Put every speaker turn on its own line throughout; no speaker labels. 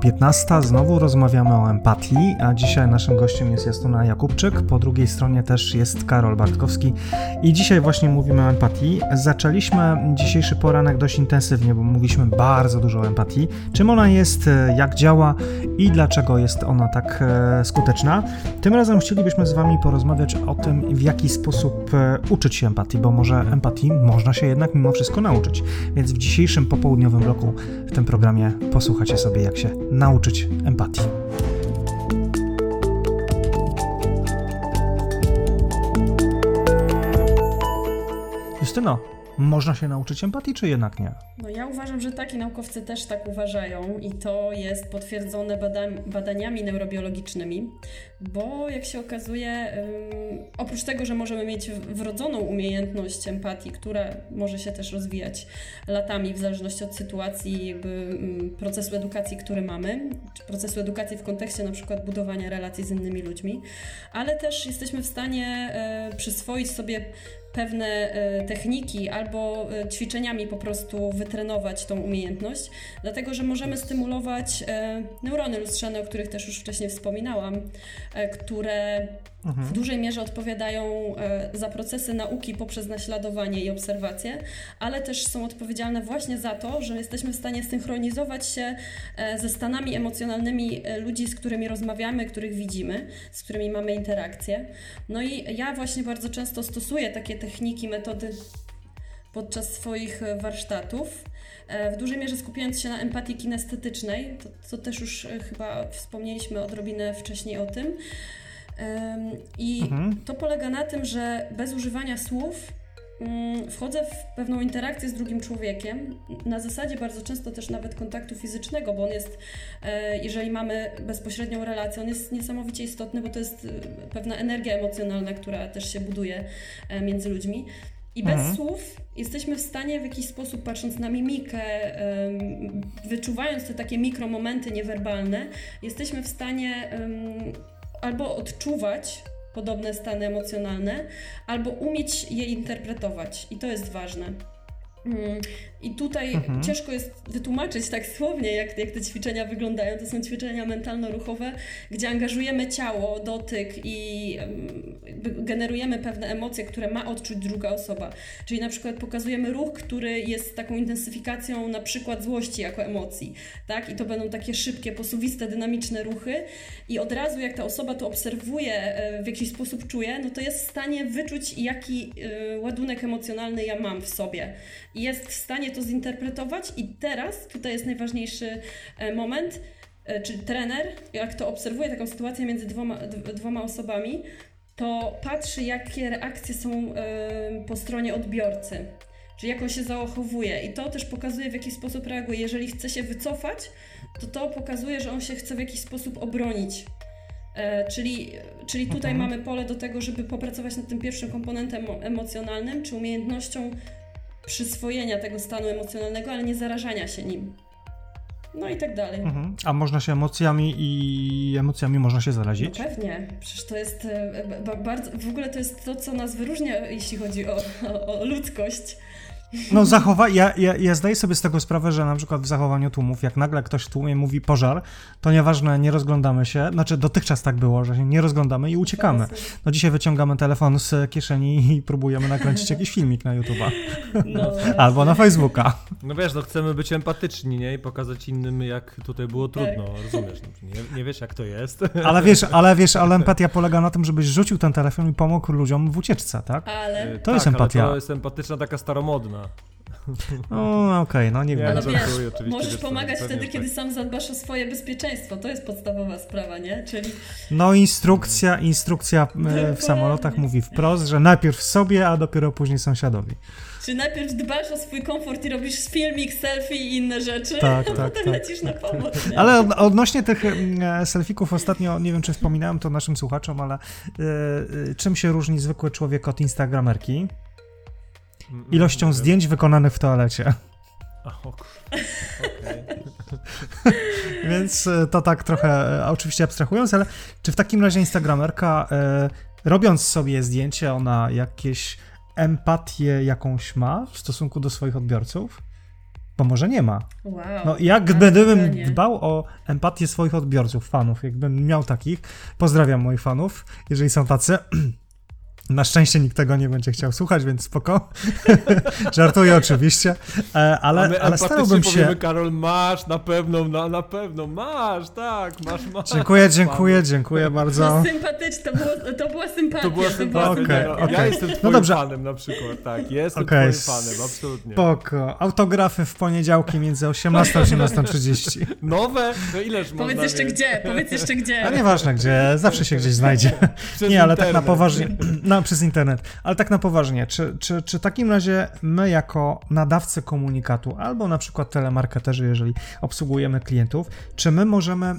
15. Znowu rozmawiamy o empatii, a dzisiaj naszym gościem jest Jastuna Jakubczyk. Po drugiej stronie też jest Karol Bartkowski. I dzisiaj właśnie mówimy o empatii. Zaczęliśmy dzisiejszy poranek dość intensywnie, bo mówiliśmy bardzo dużo o empatii. Czym ona jest, jak działa i dlaczego jest ona tak e, skuteczna. Tym razem chcielibyśmy z Wami porozmawiać o tym, w jaki sposób e, uczyć się empatii, bo może empatii można się jednak mimo wszystko nauczyć. Więc w dzisiejszym popołudniowym bloku w tym programie posłuchacie sobie, jak się nauczyć empatii. Justyno, można się nauczyć empatii, czy jednak nie?
No ja uważam, że tak i naukowcy też tak uważają i to jest potwierdzone bada- badaniami neurobiologicznymi, bo jak się okazuje, oprócz tego, że możemy mieć wrodzoną umiejętność empatii, która może się też rozwijać latami w zależności od sytuacji, jakby procesu edukacji, który mamy, czy procesu edukacji w kontekście na przykład budowania relacji z innymi ludźmi, ale też jesteśmy w stanie e, przyswoić sobie pewne e, techniki albo e, ćwiczeniami po prostu wytrenować tą umiejętność, dlatego że możemy stymulować e, neurony lustrzane, o których też już wcześniej wspominałam, które. W dużej mierze odpowiadają za procesy nauki poprzez naśladowanie i obserwację, ale też są odpowiedzialne właśnie za to, że jesteśmy w stanie synchronizować się ze stanami emocjonalnymi ludzi, z którymi rozmawiamy, których widzimy, z którymi mamy interakcje. No i ja właśnie bardzo często stosuję takie techniki, metody podczas swoich e, warsztatów. E, w dużej mierze skupiając się na empatii kinestetycznej, to, to też już e, chyba wspomnieliśmy odrobinę wcześniej o tym. I mhm. to polega na tym, że bez używania słów mm, wchodzę w pewną interakcję z drugim człowiekiem, na zasadzie bardzo często też nawet kontaktu fizycznego, bo on jest, jeżeli mamy bezpośrednią relację, on jest niesamowicie istotny, bo to jest pewna energia emocjonalna, która też się buduje między ludźmi. I bez mhm. słów jesteśmy w stanie w jakiś sposób, patrząc na mimikę, wyczuwając te takie mikromomenty niewerbalne, jesteśmy w stanie albo odczuwać podobne stany emocjonalne, albo umieć je interpretować. I to jest ważne. Mm, I tutaj mhm. ciężko jest wytłumaczyć tak słownie, jak, jak te ćwiczenia wyglądają. To są ćwiczenia mentalno-ruchowe, gdzie angażujemy ciało, dotyk i generujemy pewne emocje, które ma odczuć druga osoba. Czyli na przykład pokazujemy ruch, który jest taką intensyfikacją na przykład złości jako emocji, tak? I to będą takie szybkie, posuwiste, dynamiczne ruchy i od razu jak ta osoba to obserwuje, e, w jakiś sposób czuje, no to jest w stanie wyczuć, jaki e, ładunek emocjonalny ja mam w sobie. Jest w stanie to zinterpretować i teraz, tutaj jest najważniejszy e, moment, czy trener, jak to obserwuje taką sytuację między dwoma, dwoma osobami, to patrzy, jakie reakcje są po stronie odbiorcy, czyli jak on się zachowuje. I to też pokazuje, w jaki sposób reaguje. Jeżeli chce się wycofać, to to pokazuje, że on się chce w jakiś sposób obronić. E, czyli, czyli tutaj mhm. mamy pole do tego, żeby popracować nad tym pierwszym komponentem emocjonalnym, czy umiejętnością przyswojenia tego stanu emocjonalnego, ale nie zarażania się nim. No i tak dalej. Mhm.
A można się emocjami i emocjami można się zarazić?
No pewnie. Przecież to jest e, bardzo, w ogóle to jest to, co nas wyróżnia, jeśli chodzi o, o, o ludzkość.
No zachowa ja, ja, ja zdaję sobie z tego sprawę, że na przykład w zachowaniu tłumów, jak nagle ktoś w tłumie mówi pożar, to nieważne, nie rozglądamy się, znaczy dotychczas tak było, że się nie rozglądamy i uciekamy. No dzisiaj wyciągamy telefon z kieszeni i próbujemy nakręcić jakiś filmik na YouTube'a. No, Albo na Facebooka.
No wiesz, no chcemy być empatyczni, nie? I pokazać innym, jak tutaj było trudno, tak. rozumiesz? No, nie, nie, wiesz, jak to jest.
Ale wiesz, ale wiesz, ale empatia polega na tym, żebyś rzucił ten telefon i pomógł ludziom w ucieczce, tak?
Ale...
To tak, jest empatia.
to jest empatyczna taka staromodna.
No okej, okay, no nie wiem.
Ale wiesz, możesz pomagać wtedy, tak. kiedy sam zadbasz o swoje bezpieczeństwo. To jest podstawowa sprawa, nie? Czyli...
No instrukcja, instrukcja e, w samolotach mówi wprost, że najpierw sobie, a dopiero później sąsiadowi.
Czy najpierw dbasz o swój komfort i robisz filmik, selfie i inne rzeczy,
tak,
a tak, potem tak. lecisz na pomoc. Nie?
Ale odnośnie tych e, selfików ostatnio, nie wiem czy wspominałem to naszym słuchaczom, ale y, czym się różni zwykły człowiek od instagramerki? Ilością zdjęć wykonanych w toalecie. Okay. Więc e, to tak trochę, e, oczywiście abstrahując, ale czy w takim razie Instagramerka, e, robiąc sobie zdjęcie, ona jakieś empatię jakąś ma w stosunku do swoich odbiorców? bo może nie ma.
Wow.
No jak gdybym dbał o empatię swoich odbiorców, fanów, jakbym miał takich, pozdrawiam moich fanów, jeżeli są tacy. Na szczęście nikt tego nie będzie chciał słuchać, więc spoko. Żartuję oczywiście, e,
A
ale,
my
ale starałbym się...
powiemy, Karol, masz, na pewno, na, na pewno, masz, tak, masz, masz.
Dziękuję, dziękuję, dziękuję bardzo.
No sympatyczne, to, było, to była sympatia.
To była sympatia.
Okej,
Okay,
okej.
Ja jestem twoim
dobrze.
fanem na przykład, tak, jestem
Okej,
twoim fanem, absolutnie.
Spoko. Autografy w poniedziałki między 18 a 18.30.
Nowe? No ileż można
Powiedz jeszcze
mieć?
gdzie, powiedz jeszcze gdzie.
A nieważne gdzie, zawsze się gdzieś znajdzie.
Przez
Nie, ale tak na
internet.
poważnie, no przez internet, ale tak na poważnie, czy, czy, czy w takim razie my jako nadawcy komunikatu, albo na przykład telemarketerzy, jeżeli obsługujemy klientów, czy my możemy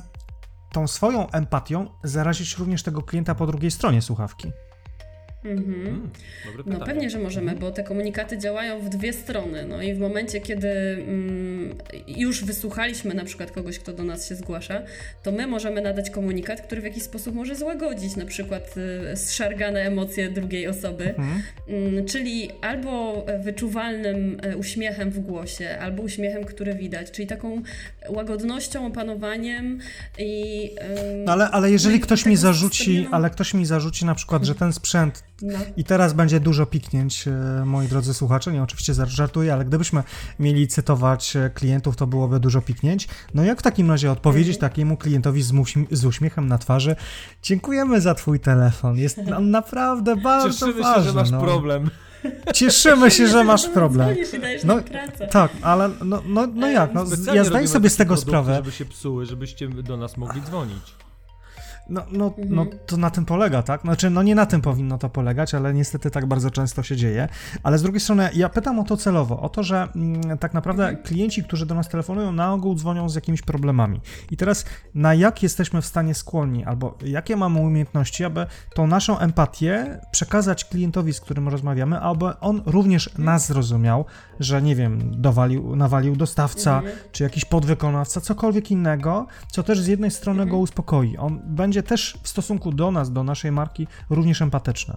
tą swoją empatią zarazić również tego klienta po drugiej stronie słuchawki?
Mhm.
Mm,
No pewnie, że możemy, bo te komunikaty działają w dwie strony. No i w momencie, kiedy mm, już wysłuchaliśmy na przykład kogoś, kto do nas się zgłasza, to my możemy nadać komunikat, który w jakiś sposób może złagodzić na przykład y, zszargane emocje drugiej osoby.
Mhm.
Mm, Czyli albo wyczuwalnym e, uśmiechem w głosie, albo uśmiechem, który widać, czyli taką łagodnością, opanowaniem i. em,
No ale, ale jeżeli
no
ktoś mi zarzuci, ale ktoś mi zarzuci na przykład, że ten sprzęt
No.
I teraz będzie dużo piknięć, e, moi drodzy słuchacze. Nie, oczywiście żar- żartuję, ale gdybyśmy mieli cytować e, klientów, to byłoby dużo piknięć. No jak w takim razie odpowiedzieć
Mhm.
takiemu klientowi z, uśm- z uśmiechem na twarzy? Dziękujemy za twój telefon. Jest nam naprawdę bardzo
Cieszymy
ważny.
się, że masz
no.
problem.
Cieszymy się, że masz
nas
problem. No. Tak, ale no, no, no
E,
jak? No, ja zdaję sobie z tego sprawę.
żeby się psuły, żebyście do nas mogli dzwonić.
No, no,
Mhm.
no to na tym polega, tak? Znaczy, no nie na tym powinno to polegać, ale niestety tak bardzo często się dzieje. Ale z drugiej strony, ja pytam o to celowo, o to, że mm, tak naprawdę
Mhm.
klienci, którzy do nas telefonują, na ogół dzwonią z jakimiś problemami. I teraz, na jak jesteśmy w stanie skłonni, albo jakie mamy umiejętności, aby tą naszą empatię przekazać klientowi, z którym rozmawiamy, aby on również
Mhm.
nas zrozumiał, że nie wiem, dowalił, nawalił dostawca,
Mhm.
czy jakiś podwykonawca, cokolwiek innego, co też z jednej strony
Mhm.
go uspokoi. On będzie też w stosunku do nas, do naszej marki, również empatyczny.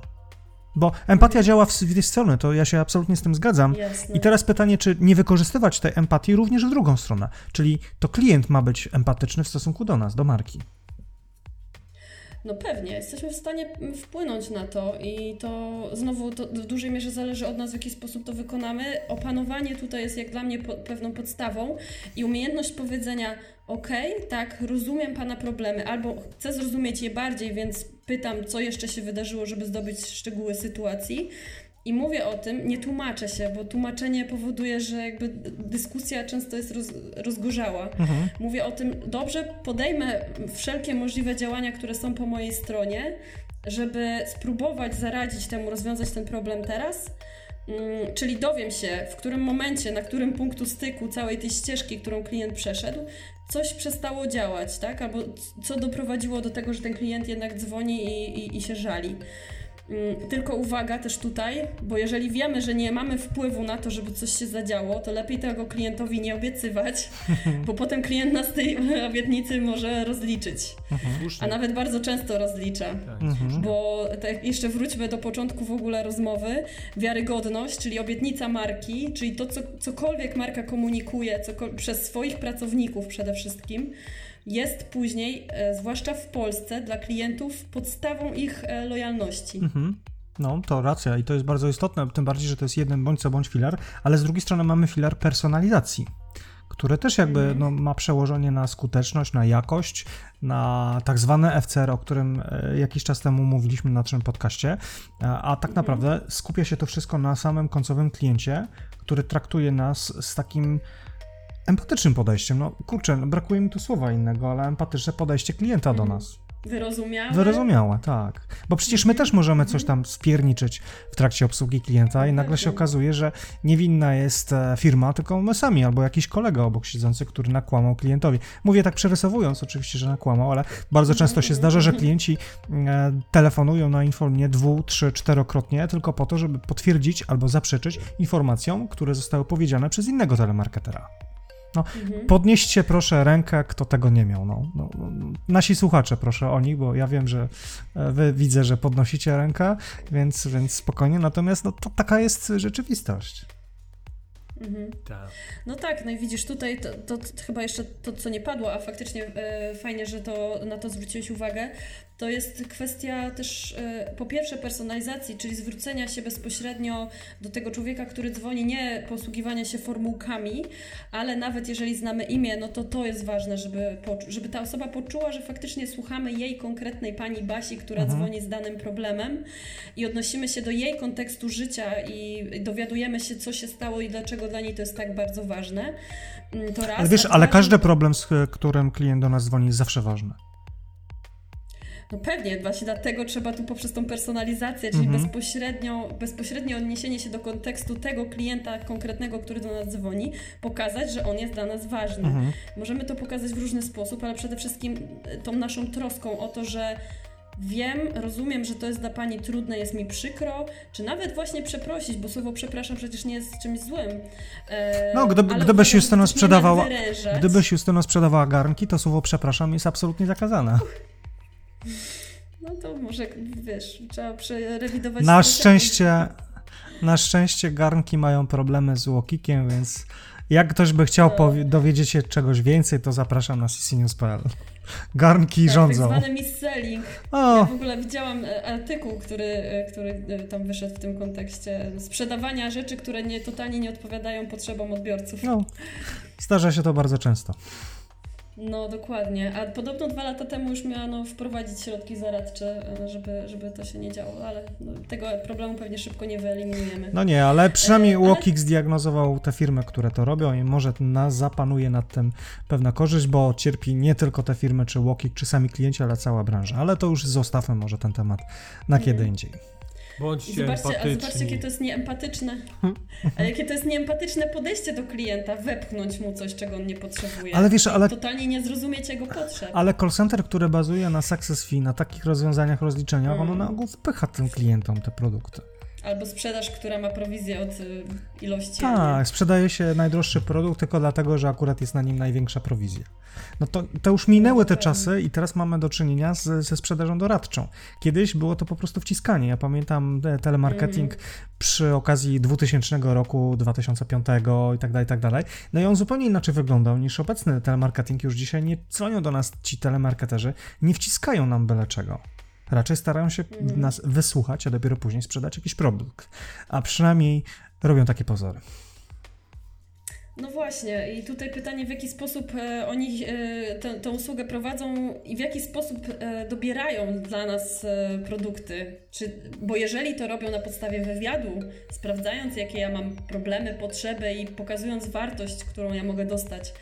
Bo empatia działa w dwie strony, to ja się absolutnie z tym zgadzam.
Jasne.
I teraz pytanie, czy nie wykorzystywać tej empatii również w drugą stronę? Czyli to klient ma być empatyczny w stosunku do nas, do marki.
No pewnie, jesteśmy w stanie wpłynąć na to i to znowu to w dużej mierze zależy od nas, w jaki sposób to wykonamy. Opanowanie tutaj jest jak dla mnie po, pewną podstawą i umiejętność powiedzenia okej, tak, rozumiem Pana problemy, albo chcę zrozumieć je bardziej, więc pytam, co jeszcze się wydarzyło, żeby zdobyć szczegóły sytuacji. I mówię o tym, nie tłumaczę się, bo tłumaczenie powoduje, że jakby dyskusja często jest roz, rozgorzała.
Mhm.
Mówię o tym, dobrze, podejmę wszelkie możliwe działania, które są po mojej stronie, żeby spróbować zaradzić temu, rozwiązać ten problem teraz. Mm, Czyli dowiem się, w którym momencie, na którym punktu styku całej tej ścieżki, którą klient przeszedł, coś przestało działać, tak? Albo co doprowadziło do tego, że ten klient jednak dzwoni i, i, i się żali. Mm, Tylko uwaga też tutaj, bo jeżeli wiemy, że nie mamy wpływu na to, żeby coś się zadziało, to lepiej tego klientowi nie obiecywać, bo potem klient nas tej obietnicy może rozliczyć.
Słusznie.
A nawet bardzo często rozlicza.
Tak,
Mhm.
słusznie.
Bo tak jeszcze wróćmy do początku w ogóle rozmowy. Wiarygodność, czyli obietnica marki, czyli to, co, cokolwiek marka komunikuje cokol- przez swoich pracowników przede wszystkim, jest później, e, zwłaszcza w Polsce, dla klientów podstawą ich e, lojalności.
Mhm. No, to racja i to jest bardzo istotne, tym bardziej, że to jest jeden bądź co bądź filar, ale z drugiej strony mamy filar personalizacji, który też jakby
Mhm.
no, ma przełożenie na skuteczność, na jakość, na tak zwane FCR, o którym e, jakiś czas temu mówiliśmy na naszym podcaście, a tak naprawdę skupia się to wszystko na samym końcowym kliencie, który traktuje nas z takim empatycznym podejściem. No kurczę, no, brakuje mi tu słowa innego, ale empatyczne podejście klienta do
Mhm.
nas.
Wyrozumiałe.
Wyrozumiałe, tak. Bo przecież my też możemy coś tam spierniczyć w trakcie obsługi klienta i nagle się okazuje, że niewinna jest e, firma, tylko my sami albo jakiś kolega obok siedzący, który nakłamał klientowi. Mówię tak przerysowując oczywiście, że nakłamał, ale bardzo często się zdarza, że klienci e, telefonują na infolinię dwu, trzy, czterokrotnie tylko po to, żeby potwierdzić albo zaprzeczyć informacjom, które zostały powiedziane przez innego telemarketera.
Mhm.
Podnieście proszę rękę, kto tego nie miał. No, no, no, nasi słuchacze, proszę o nich, bo ja wiem, że e, wy widzę, że podnosicie rękę, więc, więc spokojnie. Natomiast no, to taka jest rzeczywistość.
Mhm.
Tak.
No tak, no i widzisz tutaj to, to, to chyba jeszcze to, co nie padło, a faktycznie e, fajnie, że to, na to zwróciłeś uwagę, to jest kwestia też e, po pierwsze personalizacji, czyli zwrócenia się bezpośrednio do tego człowieka, który dzwoni, nie posługiwania się formułkami, ale nawet jeżeli znamy imię, no to to jest ważne, żeby, żeby ta osoba poczuła, że faktycznie słuchamy jej konkretnej pani Basi, która
Mhm.
dzwoni z danym problemem i odnosimy się do jej kontekstu życia i dowiadujemy się, co się stało i dlaczego dla niej to jest tak bardzo ważne. Mm, To raz.
Ale wiesz, ale każdy problem, z którym klient do nas dzwoni, jest zawsze ważny.
No pewnie, właśnie dlatego trzeba tu poprzez tą personalizację, czyli
Mhm.
bezpośrednio, bezpośrednie odniesienie się do kontekstu tego klienta konkretnego, który do nas dzwoni, pokazać, że on jest dla nas ważny.
Mhm.
Możemy to pokazać w różny sposób, ale przede wszystkim e, tą naszą troską o to, że wiem, rozumiem, że to jest dla pani trudne, jest mi przykro, czy nawet właśnie przeprosić, bo słowo przepraszam przecież nie jest czymś złym. E,
No, gdyby- gdybyś
ma
sprzedawała-. Gdybyś Justyno sprzedawała garnki, to słowo przepraszam jest absolutnie zakazane.
No to może, wiesz, trzeba przerewidować...
Na szczęście, na szczęście garnki mają problemy z łokikiem, więc jak ktoś by chciał
No.
dowiedzieć się czegoś więcej, to zapraszam na ccnews.pl. Garnki
tak,
rządzą.
Tak zwany mis-selling. Ja w ogóle widziałam e, artykuł, który, e, który e, tam wyszedł w tym kontekście sprzedawania rzeczy, które nie, totalnie nie odpowiadają potrzebom odbiorców.
no, zdarza się to bardzo często.
No dokładnie. A podobno dwa lata temu już miano wprowadzić środki zaradcze, e, żeby, żeby to się nie działo, ale no, tego problemu pewnie szybko nie wyeliminujemy.
No nie, ale przynajmniej
E, ale-
zdiagnozował te firmy, które to robią i może na, zapanuje nad tym pewna korzyść, bo cierpi nie tylko te firmy, czy Łokik, czy sami klienci, ale cała branża. Ale to już zostawmy może ten temat na kiedy indziej.
I
Bądźcie
zobaczcie, a zobaczcie, jakie to jest nieempatyczne. A jakie to jest nieempatyczne podejście do klienta, wepchnąć mu coś, czego on nie potrzebuje.
Ale wiesz, ale
Totalnie nie zrozumieć jego potrzeb.
Ale call center, które bazuje na success fee, na takich rozwiązaniach rozliczenia, ono
Mm.
na ogół wpycha tym klientom te produkty.
Albo sprzedaż, która ma prowizję od y, ilości.
Tak, sprzedaje się najdroższy produkt tylko dlatego, że akurat jest na nim największa prowizja. No to, to już minęły te czasy i teraz mamy do czynienia z, ze sprzedażą doradczą. Kiedyś było to po prostu wciskanie. Ja pamiętam e, telemarketing przy okazji 2000 roku, 2005 i tak dalej, i tak dalej. No i on zupełnie inaczej wyglądał niż obecny telemarketing. Już dzisiaj nie dzwonią do nas ci telemarketerzy, nie wciskają nam byle czego. Raczej starają się
Mhm.
nas wysłuchać, a dopiero później sprzedać jakiś produkt. A przynajmniej robią takie pozory.
No właśnie, i tutaj pytanie, w jaki sposób e, oni e, tę, usługę prowadzą i w jaki sposób e, dobierają dla nas produkty. Czy, bo jeżeli to robią na podstawie wywiadu, sprawdzając, jakie ja mam problemy, potrzeby i pokazując wartość, którą ja mogę dostać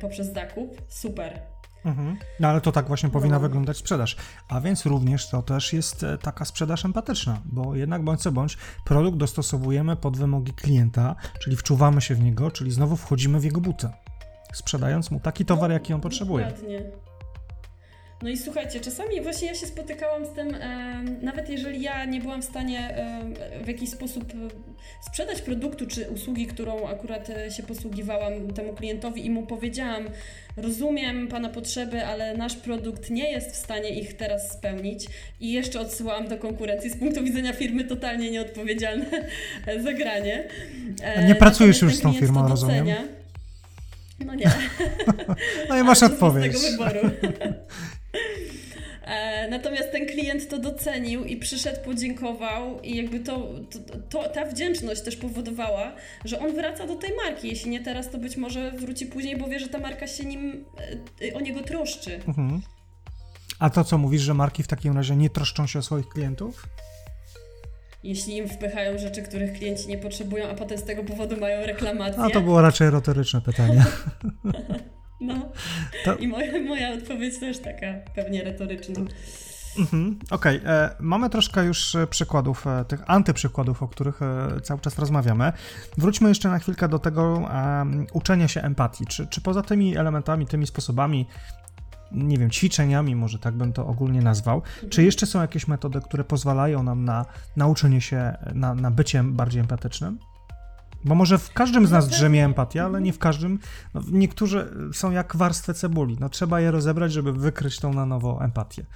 poprzez zakup, super.
Mhm. No ale to tak właśnie powinna
No.
wyglądać sprzedaż. A więc również to też jest e, taka sprzedaż empatyczna, bo jednak bądź co bądź produkt dostosowujemy pod wymogi klienta, czyli wczuwamy się w niego, czyli znowu wchodzimy w jego buty, sprzedając mu taki towar,
No,
jaki on potrzebuje.
Dokładnie. No i słuchajcie, czasami właśnie ja się spotykałam z tym, e, nawet jeżeli ja nie byłam w stanie e, w jakiś sposób e, sprzedać produktu czy usługi, którą akurat e, się posługiwałam temu klientowi i mu powiedziałam, rozumiem Pana potrzeby, ale nasz produkt nie jest w stanie ich teraz spełnić i jeszcze odsyłałam do konkurencji z punktu widzenia firmy totalnie nieodpowiedzialne zagranie. E,
nie pracujesz już z tą firmą, rozumiem?
No nie.
No i masz odpowiedź.
Z tego wyboru. E, Natomiast ten klient to docenił i przyszedł, podziękował i jakby to, to, to, ta wdzięczność też powodowała, że on wraca do tej marki. Jeśli nie teraz, to być może wróci później, bo wie, że ta marka się nim e, o niego troszczy.
Mhm. A to co mówisz, że marki w takim razie nie troszczą się o swoich klientów?
Jeśli im wpychają rzeczy, których klienci nie potrzebują, a potem z tego powodu mają reklamację.
A to było raczej retoryczne pytanie.
No.
To-
I moja, moja odpowiedź też taka pewnie retoryczna.
Mhm, Okej, e, mamy troszkę już e, przykładów, e, tych antyprzykładów, o których cały czas rozmawiamy. Wróćmy jeszcze na chwilkę do tego uczenia się empatii. Czy, czy poza tymi elementami, tymi sposobami, nie wiem, ćwiczeniami, może tak bym to ogólnie nazwał, czy jeszcze są jakieś metody, które pozwalają nam na nauczenie się, na, na bycie bardziej empatycznym? Bo może w każdym z
No
nas drzemie empatia, ale nie w każdym. No, niektórzy są jak warstwy cebuli. No, trzeba je rozebrać, żeby wykryć tą na nowo empatię.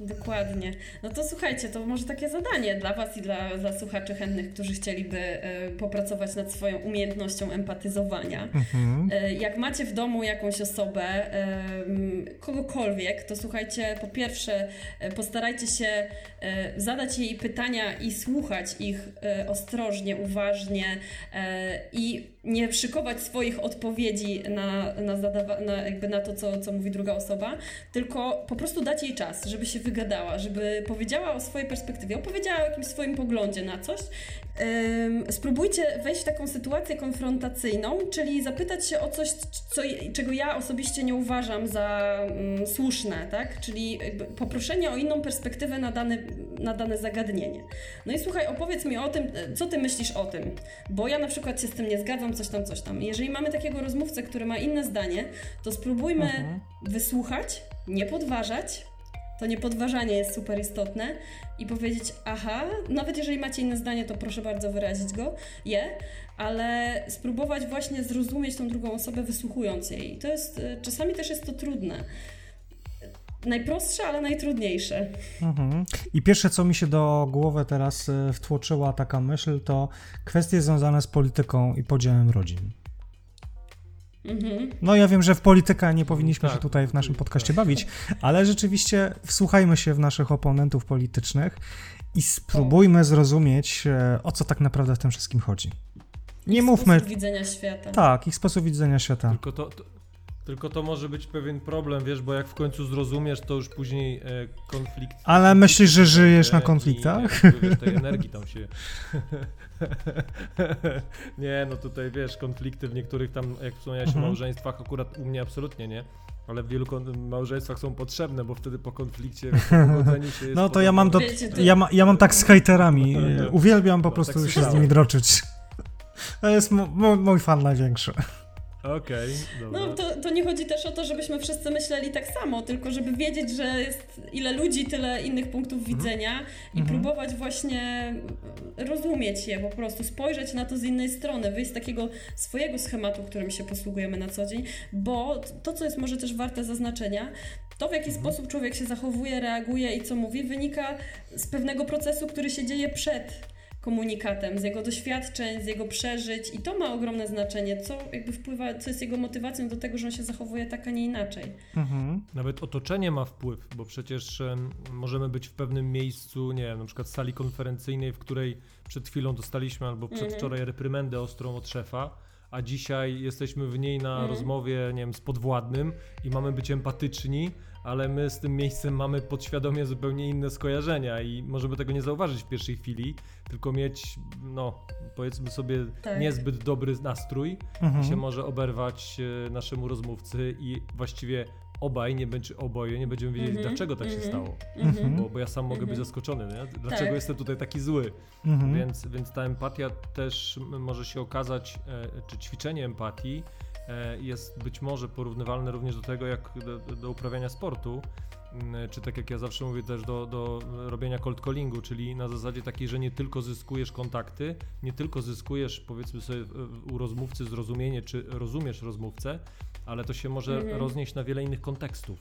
Dokładnie. No to słuchajcie, to może takie zadanie dla Was i dla, dla słuchaczy chętnych, którzy chcieliby e, popracować nad swoją umiejętnością empatyzowania.
Mhm.
E, Jak macie w domu jakąś osobę, em, kogokolwiek, to słuchajcie, po pierwsze, e, postarajcie się e, zadać jej pytania i słuchać ich e, ostrożnie, uważnie e, i nie szykować swoich odpowiedzi na, na, zadawa- na, jakby na to, co, co mówi druga osoba, tylko po prostu dać jej czas, żeby się wygadała, żeby powiedziała o swojej perspektywie, opowiedziała o jakimś swoim poglądzie na coś. Ym, spróbujcie wejść w taką sytuację konfrontacyjną, czyli zapytać się o coś, co, czego ja osobiście nie uważam za mm, słuszne, tak? Czyli poproszenie o inną perspektywę na dane, na dane zagadnienie. No i słuchaj, opowiedz mi o tym, co ty myślisz o tym, bo ja na przykład się z tym nie zgadzam, coś tam, coś tam. Jeżeli mamy takiego rozmówcę, który ma inne zdanie, to spróbujmy
Mhm.
wysłuchać, nie podważać. To niepodważanie jest super istotne i powiedzieć, aha, nawet jeżeli macie inne zdanie, to proszę bardzo wyrazić go, je, ale spróbować właśnie zrozumieć tą drugą osobę, wysłuchując jej. To jest, y, czasami też jest to trudne. Najprostsze, ale najtrudniejsze.
Mhm. I pierwsze, co mi się do głowy teraz e, wtłoczyła taka myśl, to kwestie związane z polityką i podziałem rodzin.
Mhm.
No ja wiem, że w politykę nie powinniśmy
Tak,
się tutaj w naszym
tak.
podcaście bawić, ale rzeczywiście wsłuchajmy się w naszych oponentów politycznych i spróbujmy zrozumieć, e, o co tak naprawdę w tym wszystkim chodzi. Nie
Ich
mówmy...
Sposób widzenia świata.
Tak, ich sposób widzenia świata.
Tylko to, to, tylko to może być pewien problem, wiesz, bo jak w końcu zrozumiesz, to już później e, konflikt.
Ale myślisz, że żyjesz na
i
konfliktach?
jakby, wiesz, tej energii tam się. nie, no tutaj wiesz, konflikty w niektórych tam, jak wspomniałeś
Mhm.
o małżeństwach, akurat u mnie absolutnie nie. Ale w wielu małżeństwach są potrzebne, bo wtedy po konflikcie, pogodzeniu się jest
No to ja mam do... Ja, ma, ja mam tak z hejterami. e, Uwielbiam po
No,
prostu
tak
się z nimi droczyć. To jest mój fan największy.
Okej, dobra.
No to, to nie chodzi też o to, żebyśmy wszyscy myśleli tak samo, tylko żeby wiedzieć, że jest ile ludzi, tyle innych punktów widzenia i
Mhm.
próbować właśnie rozumieć je po prostu, spojrzeć na to z innej strony, wyjść z takiego swojego schematu, którym się posługujemy na co dzień, bo to, co jest może też warte zaznaczenia, to w jaki sposób człowiek się zachowuje, reaguje i co mówi, wynika z pewnego procesu, który się dzieje przed komunikatem, z jego doświadczeń, z jego przeżyć i to ma ogromne znaczenie, co jakby wpływa, co jest jego motywacją do tego, że on się zachowuje tak, a nie inaczej.
Mhm.
Nawet otoczenie ma wpływ, bo przecież em, możemy być w pewnym miejscu, nie wiem, na przykład sali konferencyjnej, w której przed chwilą dostaliśmy albo przedwczoraj reprymendę ostrą od szefa, a dzisiaj jesteśmy w niej na
Mhm.
rozmowie, nie wiem, z podwładnym i mamy być empatyczni, ale my z tym miejscem mamy podświadomie zupełnie inne skojarzenia i możemy tego nie zauważyć w pierwszej chwili, tylko mieć, no, powiedzmy sobie,
Tak.
niezbyt dobry nastrój
Mhm.
się może oberwać e, naszemu rozmówcy i właściwie obaj, nie będzie oboje, nie będziemy wiedzieli,
Mhm,
dlaczego tak się
mhm.
stało.
Mhm.
Bo, bo ja sam mogę być
Mhm.
zaskoczony, nie? dlaczego
Tak.
jestem tutaj taki zły.
Mhm.
Więc, więc ta empatia też może się okazać, e, czy ćwiczenie empatii jest być może porównywalne również do tego, jak do, do uprawiania sportu. Czy tak jak ja zawsze mówię też do, do robienia cold callingu, czyli na zasadzie takiej, że nie tylko zyskujesz kontakty, nie tylko zyskujesz powiedzmy sobie u rozmówcy zrozumienie, czy rozumiesz rozmówcę, ale to się może
Mhm.
roznieść na wiele innych kontekstów.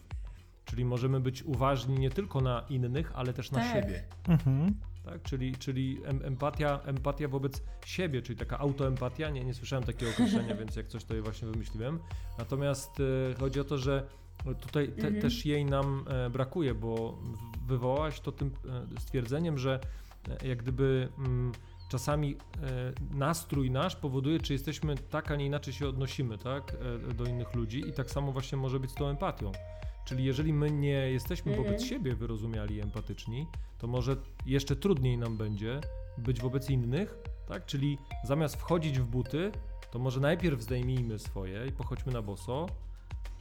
Czyli możemy być uważni nie tylko na innych, ale też na
Tak.
siebie.
Mhm.
Tak? Czyli, czyli em, empatia, empatia wobec siebie, czyli taka autoempatia. Nie, nie słyszałem takiego określenia, więc jak coś to je właśnie wymyśliłem. Natomiast e, chodzi o to, że tutaj te,
Mhm.
też jej nam e, brakuje, bo wywołałaś to tym e, stwierdzeniem, że e, jak gdyby mm, czasami e, nastrój nasz powoduje, czy jesteśmy tak, a nie inaczej się odnosimy tak, e, do innych ludzi i tak samo właśnie może być z tą empatią. Czyli jeżeli my nie jesteśmy
Mhm.
wobec siebie wyrozumiali i empatyczni, to może jeszcze trudniej nam będzie być wobec innych, tak? Czyli zamiast wchodzić w buty, to może najpierw zdejmijmy swoje i pochodźmy na boso,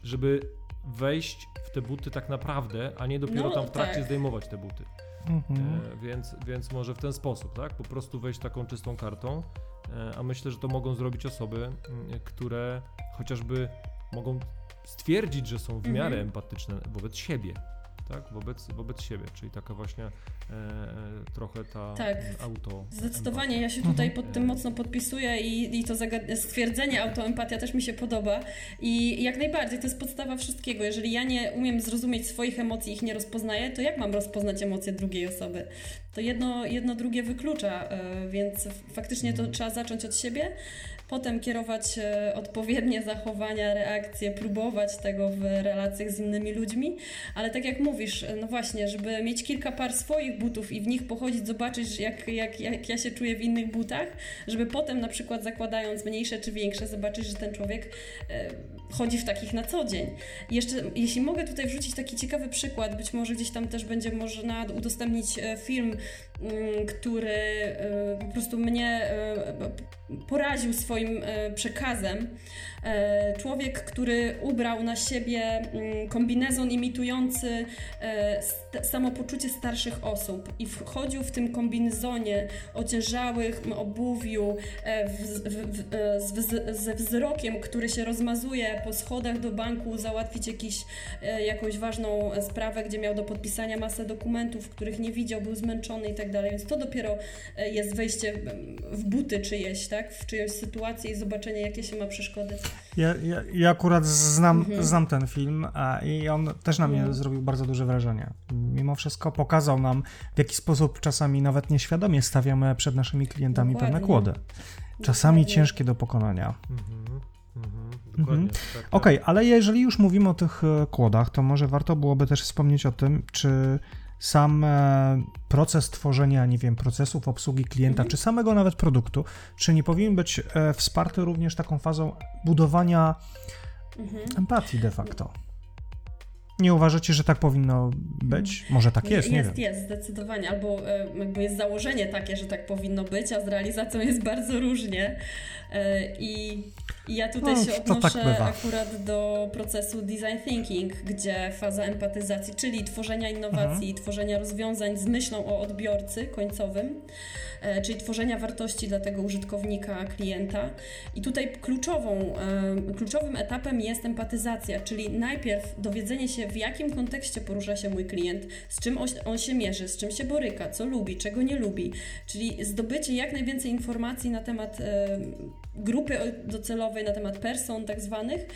żeby wejść w te buty tak naprawdę, a nie dopiero
No,
tam w trakcie
tak.
zdejmować te buty.
Mhm.
E, więc, więc może w ten sposób, tak? Po prostu wejść taką czystą kartą. E, a myślę, że to mogą zrobić osoby, mm, które chociażby mogą stwierdzić, że są w miarę
Mhm.
empatyczne wobec siebie. tak? Wobec, wobec siebie, czyli taka właśnie e, e, trochę ta
Tak.
auto.
Zdecydowanie, ja się tutaj
Mhm.
pod tym mocno podpisuję i, i to stwierdzenie autoempatia też mi się podoba i jak najbardziej, to jest podstawa wszystkiego. Jeżeli ja nie umiem zrozumieć swoich emocji, ich nie rozpoznaję, to jak mam rozpoznać emocje drugiej osoby? To jedno, jedno drugie wyklucza, e, więc faktycznie to trzeba zacząć od siebie, potem kierować e, odpowiednie zachowania, reakcje, próbować tego w relacjach z innymi ludźmi, ale tak jak mówisz, e, no właśnie, żeby mieć kilka par swoich butów i w nich pochodzić, zobaczyć jak, jak, jak ja się czuję w innych butach, żeby potem na przykład zakładając mniejsze czy większe, zobaczyć, że ten człowiek e, chodzi w takich na co dzień. Jeszcze, jeśli mogę tutaj wrzucić taki ciekawy przykład, być może gdzieś tam też będzie można udostępnić film, mm, który po prostu mnie poraził swoim e, przekazem. E, Człowiek, który ubrał na siebie mm, kombinezon imitujący e, samopoczucie starszych osób i wchodził w tym kombinezonie ociężałych obuwiu e, ze wzrokiem, który się rozmazuje po schodach do banku, załatwić jakiś, jakąś ważną sprawę, gdzie miał do podpisania masę dokumentów, których nie widział, był zmęczony i tak dalej. Więc to dopiero jest wejście w buty czyjeś, tak? W czyjąś sytuację i zobaczenie, jakie się ma przeszkody.
Ja, ja, ja akurat znam,
Mhm.
znam ten film a, i on też na mnie
Mhm.
zrobił bardzo duże wrażenie. Mimo wszystko pokazał nam, w jaki sposób czasami nawet nieświadomie stawiamy przed naszymi klientami pewne
Dokładnie.
kłody. Czasami
Dokładnie.
ciężkie do pokonania.
Mhm, mhm, dokładnie. Tak, tak.
Okej, ale jeżeli już mówimy o tych e, kłodach, to może warto byłoby też wspomnieć o tym, czy sam e, proces tworzenia, nie wiem, procesów obsługi klienta,
Mhm.
czy samego nawet produktu, czy nie powinien być e, wsparty również taką fazą budowania
Mhm.
empatii de facto? Nie uważacie, że tak powinno być? Może tak jest, nie
jest,
wiem.
jest, zdecydowanie. Albo e, jakby jest założenie takie, że tak powinno być, a z realizacją jest bardzo różnie. I, i ja tutaj
No,
się
tak
odnoszę
bywa.
akurat do procesu design thinking, gdzie faza empatyzacji, czyli tworzenia innowacji,
Mhm.
tworzenia rozwiązań z myślą o odbiorcy końcowym, e, czyli tworzenia wartości dla tego użytkownika, klienta. I tutaj kluczową, e, kluczowym etapem jest empatyzacja, czyli najpierw dowiedzenie się, w jakim kontekście porusza się mój klient, z czym on, on się mierzy, z czym się boryka, co lubi, czego nie lubi. Czyli zdobycie jak najwięcej informacji na temat e, grupy docelowej, na temat person tak zwanych,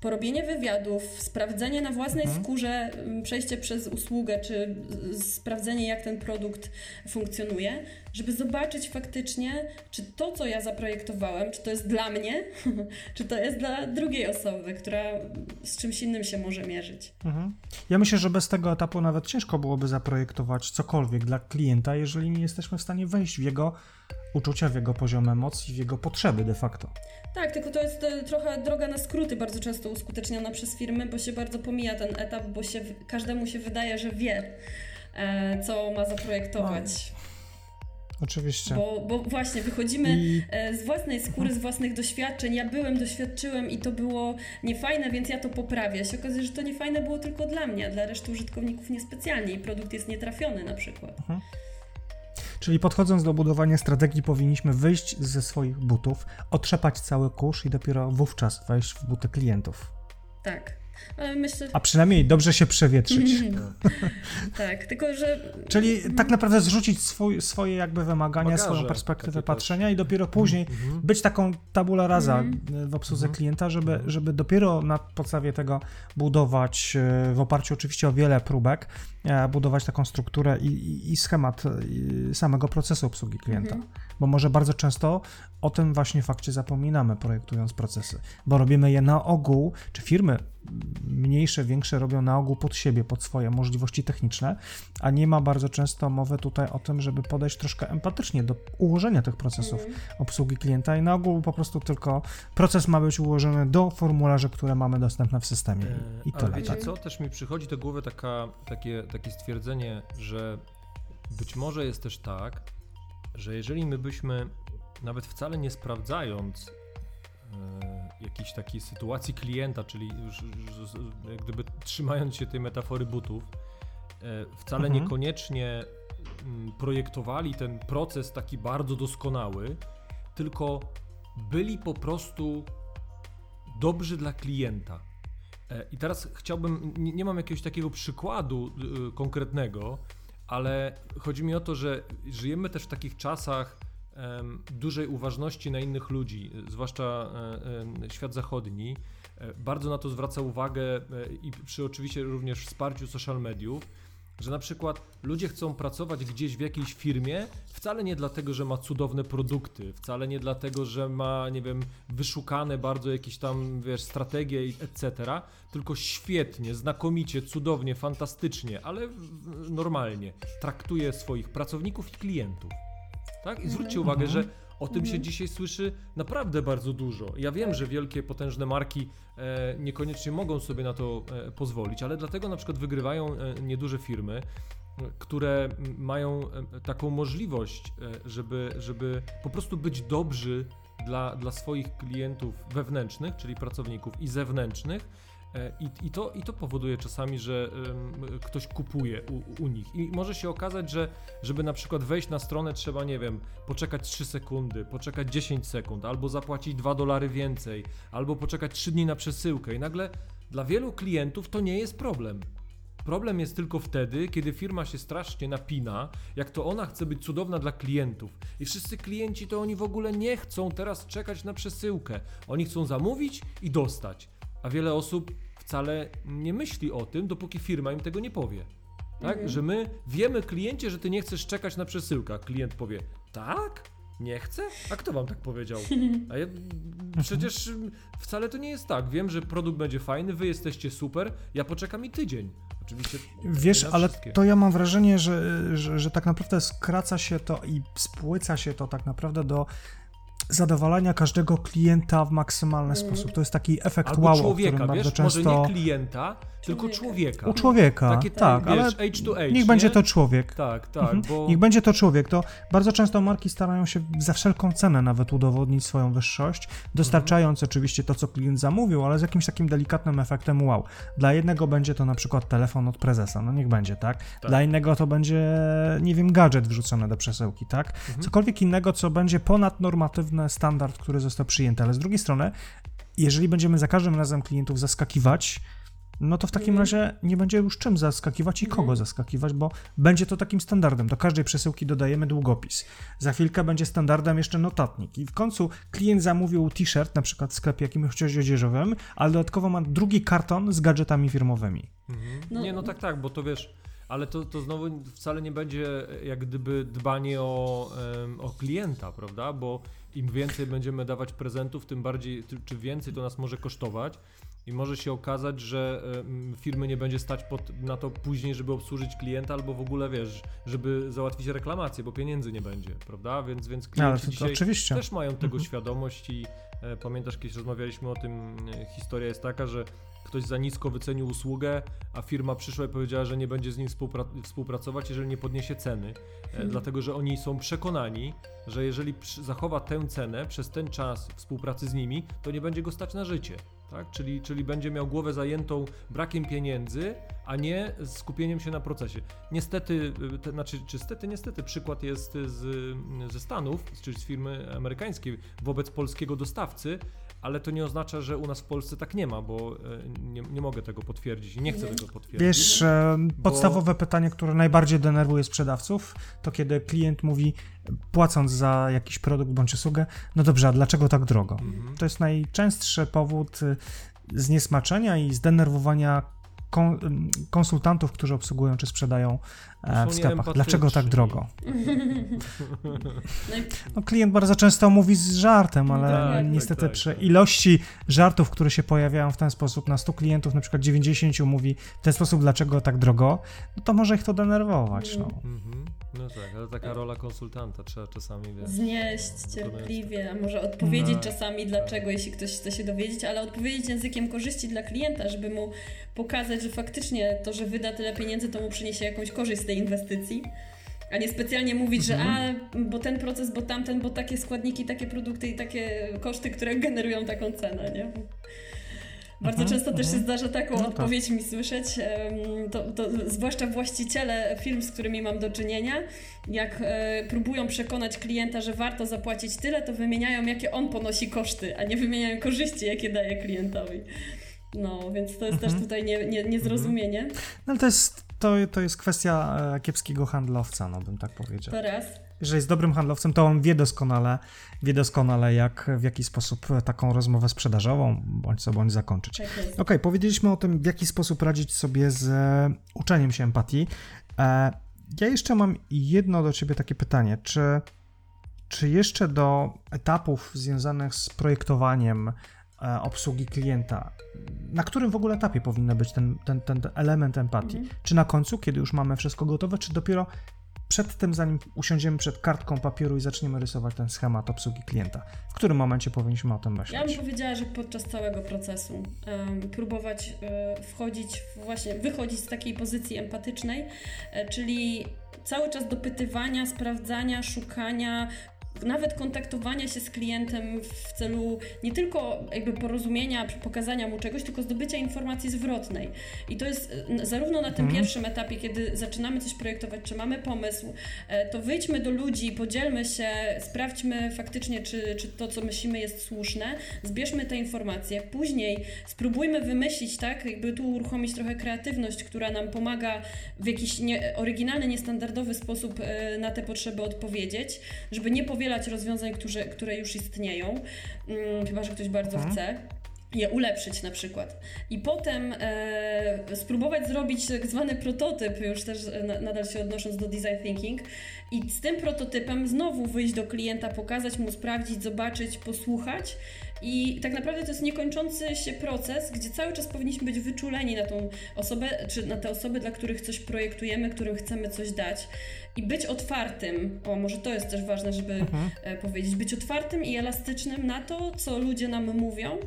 porobienie wywiadów, sprawdzenie na własnej
Mhm.
skórze, m, przejście przez usługę, czy sprawdzenie, jak ten produkt funkcjonuje, żeby zobaczyć faktycznie, czy to, co ja zaprojektowałem, czy to jest dla mnie, czy to jest dla drugiej osoby, która z czymś innym się może mierzyć.
Mhm. Ja myślę, że bez tego etapu nawet ciężko byłoby zaprojektować cokolwiek dla klienta, jeżeli nie jesteśmy w stanie wejść w jego uczucia, w jego poziom emocji, w jego potrzeby de facto.
Tak, tylko to jest e, trochę droga na skróty bardzo często uskuteczniana przez firmy, bo się bardzo pomija ten etap, bo się, każdemu się wydaje, że wie, e, co ma zaprojektować.
Oczywiście.
Bo, bo właśnie wychodzimy
I
e, z własnej skóry,
Mhm.
z własnych doświadczeń. Ja byłem, doświadczyłem i to było niefajne, więc ja to poprawię. Się okazuje, że to niefajne było tylko dla mnie, a dla reszty użytkowników niespecjalnie i produkt jest nietrafiony na przykład.
Czyli podchodząc do budowania strategii, powinniśmy wyjść ze swoich butów, otrzepać cały kurz i dopiero wówczas wejść w buty klientów.
Tak. Ale myślę,
A przynajmniej dobrze się przewietrzyć.
tak, tylko że
Czyli tak naprawdę zrzucić swój, swoje jakby wymagania,
Bagaże
swoją perspektywę patrzenia i dopiero później
Mhm.
być taką tabula rasa
Mhm.
w obsłudze
Mhm.
klienta, żeby, żeby dopiero na podstawie tego budować, e, w oparciu oczywiście o wiele próbek, e, budować taką strukturę i, i, i schemat e, samego procesu obsługi klienta.
Mhm.
Bo może bardzo często o tym właśnie fakcie zapominamy, projektując procesy, bo robimy je na ogół, czy firmy mniejsze, większe robią na ogół pod siebie, pod swoje możliwości techniczne, a nie ma bardzo często mowy tutaj o tym, żeby podejść troszkę empatycznie do ułożenia tych procesów
Mhm.
obsługi klienta i na ogół po prostu tylko proces ma być ułożony do formularzy, które mamy dostępne w systemie i, i
E, Ale
tyle.
wiecie
Tak?
co, też mi przychodzi do głowy taka, takie, takie stwierdzenie, że być może jest też tak, że jeżeli my byśmy nawet wcale nie sprawdzając e, jakiejś takiej sytuacji klienta, czyli gdyby trzymając się tej metafory butów, e, wcale
Mhm.
niekoniecznie mm, projektowali ten proces taki bardzo doskonały, tylko byli po prostu dobrzy dla klienta. E, I teraz chciałbym, nie, mam jakiegoś takiego przykładu konkretnego, ale chodzi mi o to, że żyjemy też w takich czasach dużej uważności na innych ludzi, zwłaszcza świat zachodni. E, bardzo na to zwraca uwagę e, i przy oczywiście również wsparciu social mediów, że na przykład ludzie chcą pracować gdzieś w jakiejś firmie wcale nie dlatego, że ma cudowne produkty, wcale nie dlatego, że ma, nie wiem, wyszukane bardzo jakieś tam, wiesz, strategie etc., tylko świetnie, znakomicie, cudownie, fantastycznie, ale normalnie traktuje swoich pracowników i klientów. Tak? I zwróćcie uwagę, że o tym się dzisiaj słyszy naprawdę bardzo dużo. Ja wiem, że wielkie, potężne marki e, niekoniecznie mogą sobie na to e, pozwolić, ale dlatego na przykład wygrywają e, nieduże firmy, które mają taką możliwość, żeby, żeby po prostu być dobrzy dla, dla swoich klientów wewnętrznych, czyli pracowników i zewnętrznych. E, I, i, to, I to powoduje czasami, że em, ktoś kupuje u, u nich. I może się okazać, że żeby na przykład wejść na stronę trzeba, nie wiem, poczekać 3 sekundy, poczekać 10 sekund, albo zapłacić 2 dolary więcej, albo poczekać 3 dni na przesyłkę. I nagle dla wielu klientów to nie jest problem. Problem jest tylko wtedy, kiedy firma się strasznie napina, jak to ona chce być cudowna dla klientów. I wszyscy klienci to oni w ogóle nie chcą teraz czekać na przesyłkę. Oni chcą zamówić i dostać. A wiele osób wcale nie myśli o tym, dopóki firma im tego nie powie. Tak?
Mhm.
Że my wiemy kliencie, że ty nie chcesz czekać na przesyłkę. A klient powie, tak? Nie chcę? A kto wam tak powiedział? A ja, przecież wcale to nie jest tak. Wiem, że produkt będzie fajny, wy jesteście super, ja poczekam i tydzień. Oczywiście.
Wiesz, ale
wszystkie.
to ja mam wrażenie, że, że, że tak naprawdę skraca się to i spłyca się to tak naprawdę do zadowalania każdego klienta w maksymalny
Mhm.
sposób. To jest taki efekt
Albo
wow, którym
człowieka,
bardzo
wiesz?
często...
Może nie klienta, tylko
Człowieka.
U człowieka,
Takie,
tak,
wiesz,
ale
age to age,
niech będzie
nie?
to człowiek.
Tak, tak,
Mhm.
bo...
Niech będzie to człowiek. To bardzo często marki starają się za wszelką cenę nawet udowodnić swoją wyższość, dostarczając oczywiście to, co klient zamówił, ale z jakimś takim delikatnym efektem wow. Dla jednego będzie to na przykład telefon od prezesa, no niech będzie, tak?
Tak.
Dla innego to będzie, nie wiem, gadżet wrzucony do przesyłki, tak?
Mhm.
Cokolwiek innego, co będzie standard, który został przyjęty, ale z drugiej strony, jeżeli będziemy za każdym razem klientów zaskakiwać, no to w takim
Mhm.
razie nie będzie już czym zaskakiwać i kogo
Mhm.
zaskakiwać, bo będzie to takim standardem. Do każdej przesyłki dodajemy długopis. Za chwilkę będzie standardem jeszcze notatnik. I w końcu klient zamówił t-shirt, na przykład w sklepie jakimś odzieżowym, ale dodatkowo ma drugi karton z gadżetami firmowymi.
Mhm.
No-
Nie, no tak, tak, bo to wiesz, ale to, to znowu wcale nie będzie jak gdyby dbanie o, o klienta, prawda? Bo im więcej będziemy dawać prezentów, tym bardziej, czy więcej to nas może kosztować. I może się okazać, że firmy nie będzie stać pod, na to później, żeby obsłużyć klienta, albo w ogóle wiesz, żeby załatwić reklamację, bo pieniędzy nie będzie, prawda? Więc, więc
Ale
klienci dzisiaj
oczywiście.
też mają tego
Mhm.
świadomość i e, pamiętasz, kiedyś rozmawialiśmy o tym, e, historia jest taka, że ktoś za nisko wycenił usługę, a firma przyszła i powiedziała, że nie będzie z nim współpra- współpracować, jeżeli nie podniesie ceny, e, dlatego że oni są przekonani, że jeżeli zachowa tę cenę przez ten czas współpracy z nimi, to nie będzie go stać na życie. Tak? Czyli, czyli będzie miał głowę zajętą brakiem pieniędzy, a nie skupieniem się na procesie. Niestety, y, te, znaczy, czy stety, niestety, przykład jest z, ze Stanów, czyli z firmy amerykańskiej wobec polskiego dostawcy, ale to nie oznacza, że u nas w Polsce tak nie ma, bo e, nie, nie mogę tego potwierdzić i nie chcę tego potwierdzić.
Wiesz, e, podstawowe pytanie, które najbardziej denerwuje sprzedawców, to kiedy klient mówi, płacąc za jakiś produkt bądź usługę, no dobrze, a dlaczego tak drogo?
Mhm.
To jest najczęstszy powód y, zniesmaczenia i zdenerwowania ym, konsultantów, którzy obsługują czy sprzedają e, w sklepach. Dlaczego tak drogo?
No
No, klient bardzo często mówi z żartem, ale
tak, tak,
niestety
tak,
przy
tak.
ilości żartów, które się pojawiają w ten sposób, na 100 klientów na przykład 90 mówi w ten sposób, dlaczego tak drogo, no to może ich to denerwować. No.
Mhm. No tak, ale taka rola konsultanta trzeba czasami, wiesz.
znieść
wykonać.
cierpliwie, a może odpowiedzieć
No.
czasami dlaczego, jeśli ktoś chce się dowiedzieć, ale odpowiedzieć językiem korzyści dla klienta, żeby mu pokazać, że faktycznie to, że wyda tyle pieniędzy, to mu przyniesie jakąś korzyść z tej inwestycji. A nie specjalnie mówić, że a, bo ten proces, bo tamten, bo takie składniki, takie produkty i takie koszty, które generują taką cenę, nie? Bardzo
Mhm,
często też się
mhm.
zdarza taką
No tak.
odpowiedź mi słyszeć, to, to zwłaszcza właściciele firm, z którymi mam do czynienia, jak e, próbują przekonać klienta, że warto zapłacić tyle, to wymieniają, jakie on ponosi koszty, a nie wymieniają korzyści, jakie daje klientowi. No, więc to jest
Mhm.
też tutaj nie, nie, niezrozumienie.
No to jest, to, to jest kwestia e, kiepskiego handlowca, no bym tak powiedział.
To raz.
Jeżeli jest dobrym handlowcem, to on wie doskonale, wie doskonale jak, w jaki sposób taką rozmowę sprzedażową bądź co bądź zakończyć.
Tak.
Okej, powiedzieliśmy o tym, w jaki sposób radzić sobie z e, uczeniem się empatii. E, ja jeszcze mam jedno do ciebie takie pytanie. Czy, czy jeszcze do etapów związanych z projektowaniem e, obsługi klienta, na którym w ogóle etapie powinien być ten, ten, ten, ten element empatii?
Mhm.
Czy na końcu, kiedy już mamy wszystko gotowe, czy dopiero przed tym, zanim usiądziemy przed kartką papieru i zaczniemy rysować ten schemat obsługi klienta? W którym momencie powinniśmy o tym
Ja
myśleć?
bym powiedziała, że podczas całego procesu em, próbować e, wchodzić, właśnie wychodzić z takiej pozycji empatycznej, e, czyli cały czas dopytywania, sprawdzania, szukania, nawet kontaktowania się z klientem w celu nie tylko jakby porozumienia, pokazania mu czegoś, tylko zdobycia informacji zwrotnej. I to jest zarówno na tym
Mhm.
pierwszym etapie, kiedy zaczynamy coś projektować, czy mamy pomysł, e, to wyjdźmy do ludzi, podzielmy się, sprawdźmy faktycznie, czy, czy to, co myślimy, jest słuszne, zbierzmy te informacje. Później spróbujmy wymyślić, tak, jakby tu uruchomić trochę kreatywność, która nam pomaga w jakiś nie, oryginalny, niestandardowy sposób e, na te potrzeby odpowiedzieć, żeby nie powielać rozwiązań, które, które już istnieją, mm, chyba że ktoś bardzo
Mhm.
chce. Je ulepszyć na przykład. I potem e, spróbować zrobić tak zwany prototyp, już też e, na, nadal się odnosząc do design thinking, i z tym prototypem znowu wyjść do klienta, pokazać mu, sprawdzić, zobaczyć, posłuchać. I tak naprawdę to jest niekończący się proces, gdzie cały czas powinniśmy być wyczuleni na tą osobę, czy na te osoby, dla których coś projektujemy, którym chcemy coś dać. I być otwartym, o może to jest też ważne, żeby
Mhm.
e, powiedzieć, być otwartym i elastycznym na to, co ludzie nam mówią.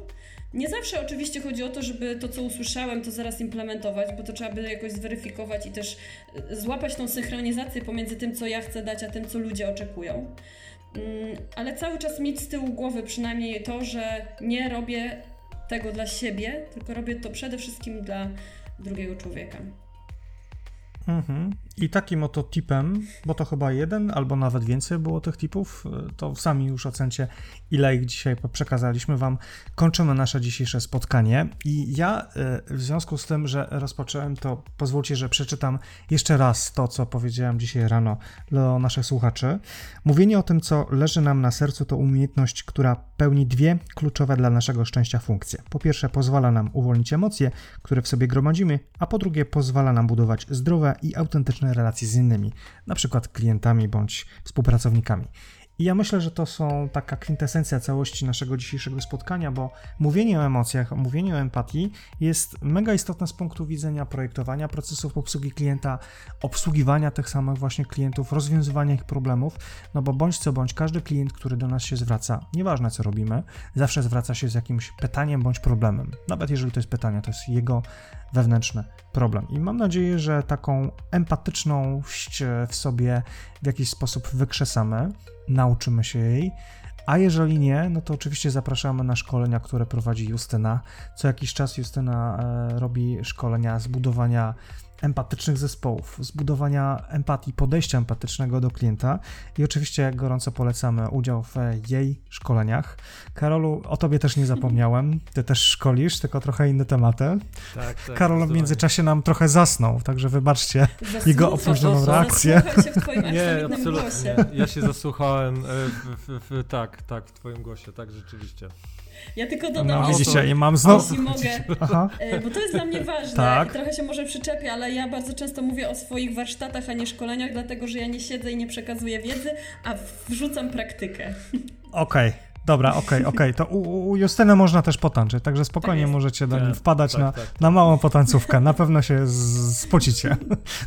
Nie zawsze oczywiście chodzi o to, żeby to, co usłyszałem, to zaraz implementować, bo to trzeba by jakoś zweryfikować i też e, złapać tą synchronizację pomiędzy tym, co ja chcę dać, a tym, co ludzie oczekują. Mm, Ale cały czas mieć z tyłu głowy przynajmniej to, że nie robię tego dla siebie, tylko robię to przede wszystkim dla drugiego człowieka.
Mhm. I takim oto tipem, bo to chyba jeden albo nawet więcej było tych tipów, y, to sami już ocencie, ile ich dzisiaj przekazaliśmy Wam. Kończymy nasze dzisiejsze spotkanie i ja y, w związku z tym, że rozpocząłem, to pozwólcie, że przeczytam jeszcze raz to, co powiedziałem dzisiaj rano do naszych słuchaczy. Mówienie o tym, co leży nam na sercu, to umiejętność, która pełni dwie kluczowe dla naszego szczęścia funkcje. Po pierwsze, pozwala nam uwolnić emocje, które w sobie gromadzimy, a po drugie, pozwala nam budować zdrowe i autentyczne relacje z innymi, na przykład klientami bądź współpracownikami. I ja myślę, że to są taka kwintesencja całości naszego dzisiejszego spotkania, bo mówienie o emocjach, mówienie o empatii jest mega istotne z punktu widzenia projektowania procesów obsługi klienta, obsługiwania tych samych właśnie klientów, rozwiązywania ich problemów, no bo bądź co bądź, każdy klient, który do nas się zwraca, nieważne co robimy, zawsze zwraca się z jakimś pytaniem bądź problemem. Nawet jeżeli to jest pytanie, to jest jego wewnętrzny problem. I mam nadzieję, że taką empatyczność w sobie w jakiś sposób wykrzesamy, nauczymy się jej. A jeżeli nie, no to oczywiście zapraszamy na szkolenia, które prowadzi Justyna. Co jakiś czas Justyna e, robi szkolenia zbudowania empatycznych zespołów, zbudowania empatii, podejścia empatycznego do klienta i oczywiście gorąco polecamy udział w jej szkoleniach. Karolu, o tobie też nie zapomniałem, ty też szkolisz, tylko trochę inne tematy.
Tak, tak.
Karol w międzyczasie nam trochę zasnął, także wybaczcie.
Zasłucha-
opóźnioną reakcję.
Nie, absolutnie.
głosie.
Ja się zasłuchałem e, w, w, w, tak, tak, w twoim głosie, tak, rzeczywiście.
Ja tylko dodam
No
jeszcze,
widzicie, i mam znowu...
jeśli mogę,
Aha.
e, bo to jest dla mnie ważne.
Tak.
Trochę się może przyczepię, ale ja bardzo często mówię o swoich warsztatach, a nie szkoleniach, dlatego że ja nie siedzę i nie przekazuję wiedzy, a wrzucam praktykę.
Okej, dobra, okej, okej. To u, u Justyny można też potańczyć, także spokojnie
Tak
możecie do
Tak,
niej wpadać
tak,
na,
tak.
na małą potańcówkę. Na pewno się spocicie.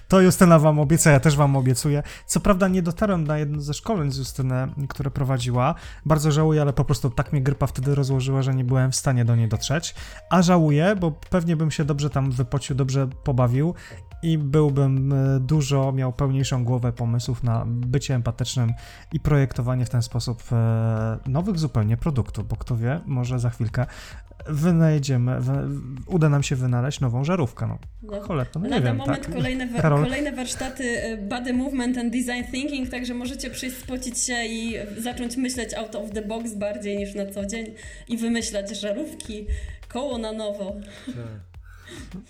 To Justyna wam obieca, ja też wam obiecuję. Co prawda nie dotarłem na jedno ze szkoleń z Justyny, które prowadziła. Bardzo żałuję, ale po prostu tak mnie grypa wtedy rozłożyła, że nie byłem w stanie do niej dotrzeć. A żałuję, bo pewnie bym się dobrze tam wypocił, dobrze pobawił i byłbym e, dużo, miał pełniejszą głowę pomysłów na bycie empatycznym i projektowanie w ten sposób e, nowych zupełnie produktów, bo kto wie, może za chwilkę wynajdziemy, wy, uda nam się wynaleźć nową żarówkę. No,
No.
cholera, no nie
Lada
wiem,
moment
tak?
kolejne, wa-
Karol?
kolejne warsztaty e, Body Movement and Design Thinking, także możecie przyjść, spocić się i zacząć myśleć out of the box bardziej niż na co dzień i wymyślać żarówki, Koło na nowo.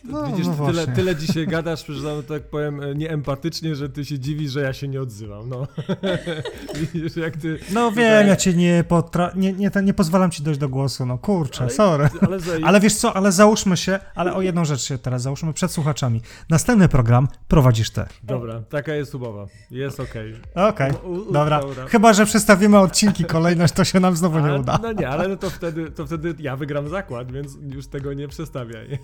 No,
Widzisz,
no
ty tyle, tyle dzisiaj gadasz, że tak powiem, e, nieempatycznie, że ty się dziwisz, że ja się nie odzywam. No. Widzisz, jak ty.
No wiem, ja cię nie, potra... nie, nie, nie pozwalam ci dojść do głosu, no kurczę,
Ale-
sorry.
Ale, za,
Ale wiesz co, ale załóżmy się, ale o jedną rzecz się teraz załóżmy przed słuchaczami. Następny program prowadzisz ty.
Dobra, taka jest umowa. Jest okej.
Okej,
U- u-
dobra.
dobra.
Chyba, że przestawimy odcinki kolejność, to się nam znowu nie uda.
No nie, ale to wtedy, to wtedy ja wygram zakład, więc już tego nie przestawiaj.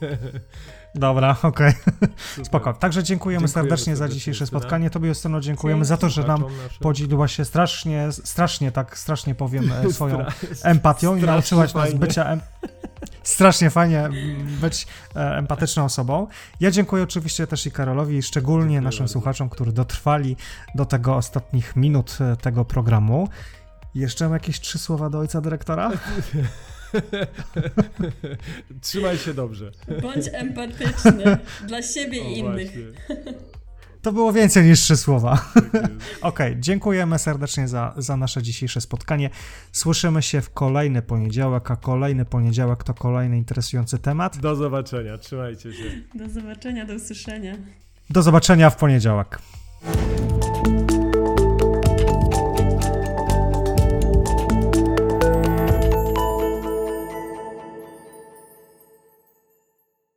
Dobra, okej,
Super.
spoko. Także dziękujemy,
Dziękujemy
serdecznie za dzisiejsze
Justyna.
spotkanie. Tobie, Justyno, dziękujemy za to, że nam
naszym.
podzieliłaś się strasznie, strasznie, tak strasznie powiem, e, swoją empatią i nauczyłaś nas
fajnie.
bycia em... strasznie fajnie być e, empatyczną osobą. Ja dziękuję oczywiście też i Karolowi, i szczególnie
Dziękuję
naszym
bardzo.
słuchaczom, którzy dotrwali do tego ostatnich minut e, tego programu. Jeszcze mam jakieś trzy słowa do ojca dyrektora?
Trzymaj się dobrze.
Bądź empatyczny dla siebie
O,
i innych.
właśnie.
To było więcej niż trzy słowa.
Tak.
Okej, dziękujemy serdecznie za, za nasze dzisiejsze spotkanie. Słyszymy się w kolejny poniedziałek, a kolejny poniedziałek to kolejny interesujący temat.
Do zobaczenia, trzymajcie się.
Do zobaczenia, do usłyszenia.
Do zobaczenia w poniedziałek.